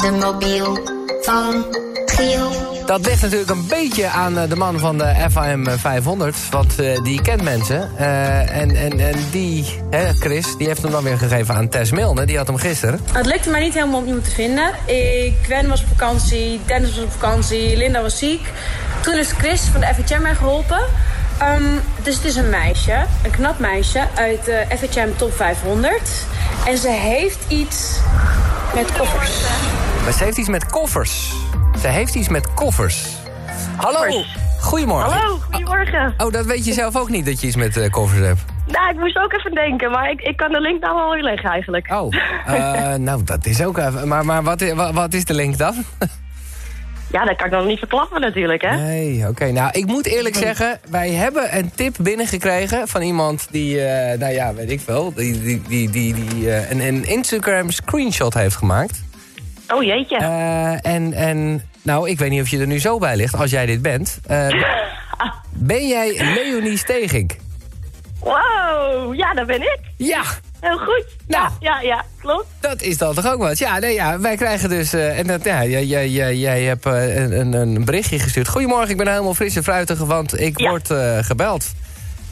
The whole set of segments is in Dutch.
De mobiel van Giel. Dat ligt natuurlijk een beetje aan eh, de man van de FAM 500. Want eh, die kent mensen. Eh, en, en, en die, hè, Chris, die heeft hem dan weer gegeven aan Tess Milne. Die had hem gisteren. Het lukte mij niet helemaal om iemand te vinden. Ik, Gwen was op vakantie, Dennis was op vakantie, Linda was ziek. Toen is Chris van de FHM mij geholpen. Ehm, dus het is een meisje, een knap meisje uit de FHM Top 500. En ze heeft iets met koffers. Maar ze heeft iets met koffers. Ze heeft iets met koffers. Hallo, Koffers. goedemorgen. Hallo, goedemorgen. Oh, dat weet je zelf ook niet dat je iets met eh, koffers hebt. Nou, ik moest ook even denken, maar ik, ik kan de link nou wel weer leggen eigenlijk. Oh, eh, nou dat is ook even... Maar, maar wat, wa- wat is de link dan? Ja, dat kan ik nog niet verklappen natuurlijk, hè? Nee, oké. Nou, ik moet eerlijk zeggen, wij hebben een tip binnengekregen van iemand die, eh, nou ja, weet ik veel, die, die, die, die, die eh, een, een Instagram screenshot heeft gemaakt. Oh jeetje. Eh, en, en, nou, ik weet niet of je er nu zo bij ligt, als jij dit bent. Eh, ben jij Leonie Stegink? Wow, ja, dat ben ik. Ja, Heel goed. Nou. Ja, ja, ja, klopt. dat is dan toch ook wat. Ja, nee, ja wij krijgen dus... eh, en dat, ja, jij, jij, jij, jij hebt eh, een, een, berichtje gestuurd. Goedemorgen, ik ben helemaal fris en fruitig, want ik Ja. word gebeld.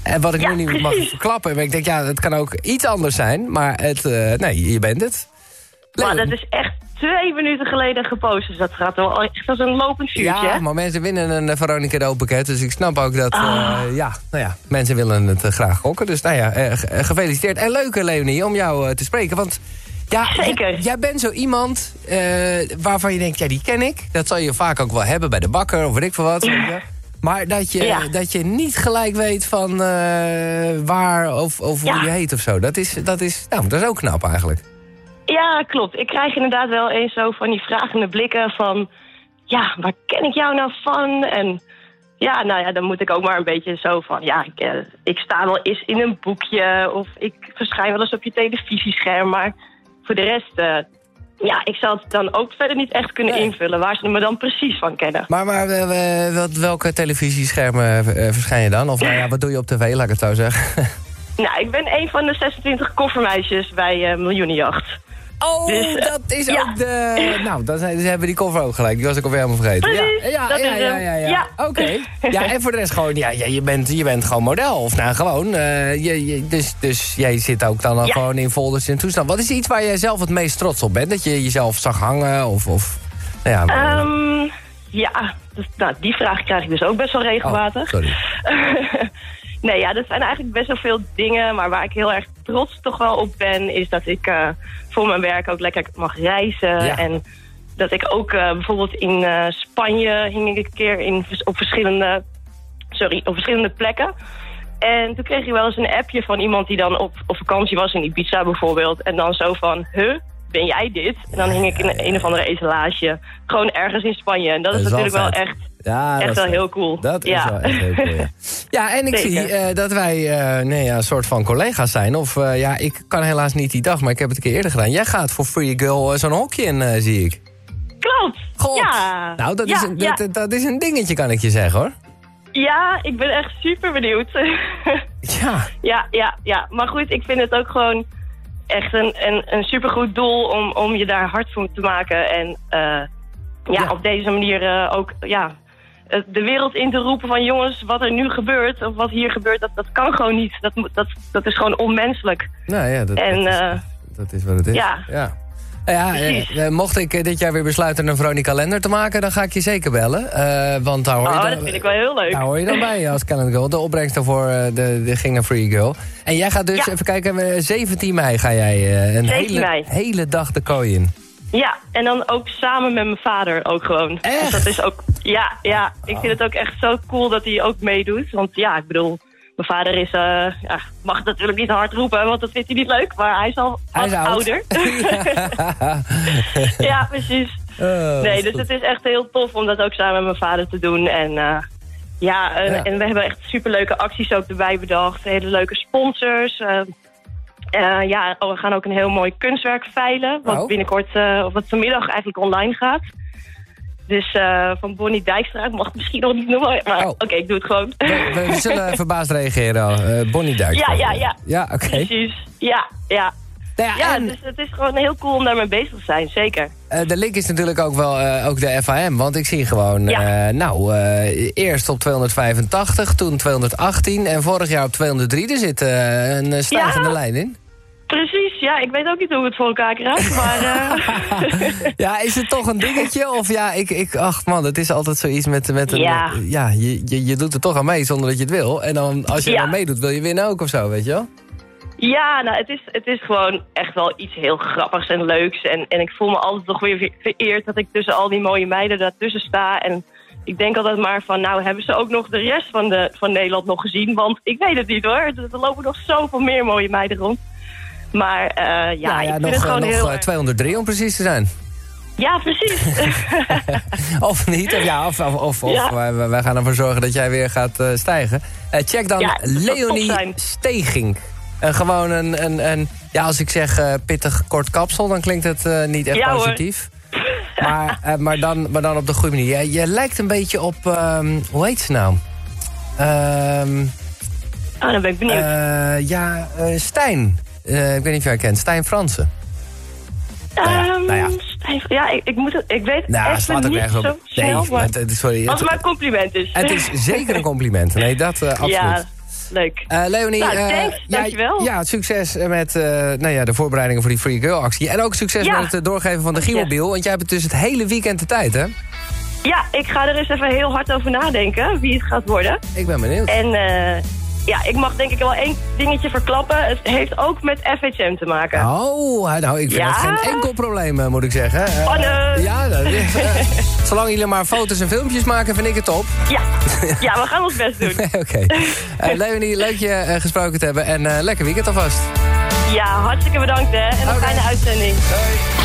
En wat ik Ja, nu niet mag verklappen. Maar ik denk, ja, het kan ook iets anders zijn. Maar het, nee, je bent het. Maar dat is echt twee minuten geleden gepost, dus dat gaat wel echt als een lopend vuurtje, Ja, maar mensen winnen een eh, Veronica cadeaupakket. Dus ik snap ook dat, eh, Ah. ja, nou ja, mensen willen het eh, graag gokken. Dus nou ja, eh, ge- eh, gefeliciteerd. En leuk, eh, Leonie, om jou eh, te spreken. Want ja, Zeker. jij bent zo iemand eh, waarvan je denkt, ja, die ken ik. Dat zal je vaak ook wel hebben bij de bakker of weet ik veel wat. Maar dat je, Ja. dat je niet gelijk weet van eh, waar of, of hoe je heet of zo. Dat is, dat, is, nou, dat is ook knap eigenlijk. Ja, klopt. Ik krijg inderdaad wel eens zo van die vragende blikken van... Ja, waar ken ik jou nou van? En ja, nou ja, dan moet ik ook maar een beetje zo van... Ja, ik, eh, ik sta wel eens in een boekje of ik verschijn wel eens op je televisiescherm. Maar voor de rest, eh, ja, ik zal het dan ook verder niet echt kunnen Nee. invullen... waar ze me dan precies van kennen. Maar, maar eh, wat, welke televisieschermen verschijn je dan? Of nou ja, wat doe je op tv, laat ik het zo zeggen? Nou, ik ben een van de 26 koffermeisjes bij Miljoenenjacht. Oh, Dus, dat is ja. ook de... Nou, dan zijn, hebben die cover ook gelijk. Die was ik alweer helemaal vergeten. Precies, ja, ja, ja, ja, ja. Oké. Ja, en voor de rest gewoon... Ja, ja, je, bent, je bent gewoon model. Of nou, gewoon... eh, je, je, dus, dus jij zit ook dan Ja. gewoon in folders en toestand. Wat is iets waar jij zelf het meest trots op bent? Dat je jezelf zag hangen? Of... of nou ja, Ehm, ja, dus, nou, die vraag krijg ik dus ook best wel oh, regelmatig. sorry. nee, ja, dat zijn eigenlijk best wel veel dingen. Maar waar ik heel erg trots toch wel op ben... is dat ik eh, voor mijn werk ook lekker mag reizen. Ja. En dat ik ook eh, bijvoorbeeld in eh, Spanje... hing ik een keer in, op, verschillende, sorry, op verschillende plekken. En toen kreeg je wel eens een appje van iemand die dan op, op vakantie was... in Ibiza bijvoorbeeld. En dan zo van, huh? Ben jij dit? En dan hing ik in een, een of andere etalage. Gewoon ergens in Spanje. En dat, Dat is natuurlijk wel echt Ja, dat Echt is wel vet. heel cool. Dat is Ja. wel echt heel cool, ja. Ja, en ik Zeker. zie eh, dat wij eh, nee, ja, een soort van collega's zijn. Of eh, ja, ik kan helaas niet die dag, maar ik heb het een keer eerder gedaan. Jij gaat voor Free Girl zo'n hokje in, zie ik. Klopt. God. Ja. Nou, dat, is een, dat, dat is een dingetje, kan ik je zeggen, hoor. ja, ik ben echt super benieuwd. Ja, ja, ja, ja. Maar goed, ik vind het ook gewoon echt een, een, een supergoed doel om, om je daar hard voor te maken. En ja, op deze manier ook ja, de wereld in te roepen van jongens, wat er nu gebeurt, of wat hier gebeurt, dat, dat kan gewoon niet. Dat, dat, dat is gewoon onmenselijk. nou ja, dat, En, dat, is, eh, dat is wat het is. ja. ja. Nou ja, eh, eh, mocht ik eh, dit jaar weer besluiten een Veronica Kalender te maken... dan ga ik je zeker bellen. eh, want daar hoor je Oh, dan, dat vind ik wel heel leuk. Daar hoor je dan bij als Calendar Girl. De opbrengst daarvoor eh, de, de ging naar Free Girl. En jij gaat dus, Ja. even kijken, eh, 17 mei ga jij eh, een 17 hele, mei. hele dag de kooi in. Ja, en dan ook samen met mijn vader ook gewoon. Echt? Dus dat is ook, ja, ja, ik vind het ook echt zo cool dat hij ook meedoet. Want ja, ik bedoel, mijn vader is, eh, ja, mag natuurlijk niet hard roepen, want dat vindt hij niet leuk. Maar hij is al Hij is oud. ouder. ja, precies. Oh, Nee, dus goed. het is echt heel tof om dat ook samen met mijn vader te doen. En eh, ja, eh, Ja. en we hebben echt superleuke acties ook erbij bedacht. Hele leuke sponsors. Eh, ja, we gaan ook een heel mooi kunstwerk veilen. Wat Oh. binnenkort, eh, of wat vanmiddag eigenlijk online gaat. Dus eh, van Bonnie Dijkstra, ik mag het misschien nog niet noemen. Maar Oh. oké, ik doe het gewoon. We, we zullen verbaasd reageren. al. Bonnie Duik. Ja, ja, ja. Ja, oké. Precies. Ja, ja. Nou ja, Ja, en, dus het is gewoon heel cool om daarmee bezig te zijn, zeker. eh, de link is natuurlijk ook wel eh, ook de FAM. Want ik zie gewoon, Ja. eh, nou, eerst op 285, toen 218 en vorig jaar op 203. Er zit een stijgende Ja. lijn in. Precies, ja, ik weet ook niet hoe het voor elkaar krijg, maar... Ja, is het toch een dingetje? Of ja, ik, ik ach man, het is altijd zoiets met, met een... Ja. ja je, je, je doet er toch aan mee zonder dat je het wil. En dan, als je dan meedoet, wil je winnen ook of zo, weet je wel? Ja, nou, het is, het is gewoon echt wel iets heel grappigs en leuks. En, en ik voel me altijd toch weer ve- vereerd dat ik tussen al die mooie meiden daartussen sta. En ik denk altijd maar van, nou, hebben ze ook nog de rest van, de, van Nederland nog gezien? Want ik weet het niet hoor. Er, lopen nog zoveel meer mooie meiden rond. Maar eh, ja, ja, ik vind nog, het eh, gewoon nog heel... eh, erg- 203 om precies te zijn. Ja, precies. Of niet, of, ja, of, of, of, of Ja. wij, wij gaan ervoor zorgen dat jij weer gaat eh, stijgen. Eh, check dan Leonie. Steging. En gewoon een, een, een, ja, als ik zeg eh, pittig kort kapsel, dan klinkt het eh, niet echt Ja, positief. Maar, maar, dan, maar dan op de goede manier. Je, je lijkt een beetje op, ehm, hoe heet ze nou? Ehm, Oh, dan ben ik benieuwd. ja, Stijn. Ik weet niet of jij kent. Stijn Fransen. nou ja, Ehm, nou ja. Ja, ik, ik, moet het, ik weet Nou, echt slaat niet zo op. Nee, snel, maar het- het- sorry. als Het, maar een compliment is. het is zeker een compliment. Nee, dat absoluut. Ja, leuk. Eh, Leonie, Nou, eh, thanks, ja, dankjewel. Ja, succes met eh, nou ja, de voorbereidingen voor die Free Girl actie. En ook succes Ja. met het doorgeven van de. Gielmobiel. Want jij hebt dus het hele weekend de tijd, hè? Ja, ik ga er eens even heel hard over nadenken wie het gaat worden. Ik ben benieuwd. En eh, ja, ik mag denk ik wel één dingetje verklappen. Het heeft ook met FHM te maken. Oh, nou, ik vind Ja? het geen enkel probleem, eh, moet ik zeggen. Eh, Spannend. ja, dat eh, zolang jullie maar foto's en filmpjes maken, vind ik het top. Ja. ja, we gaan ons best doen. Oké. Leonie, leuk je gesproken te hebben. En lekker weekend alvast. Ja, hartstikke bedankt hè. En een fijne uitzending. Doei.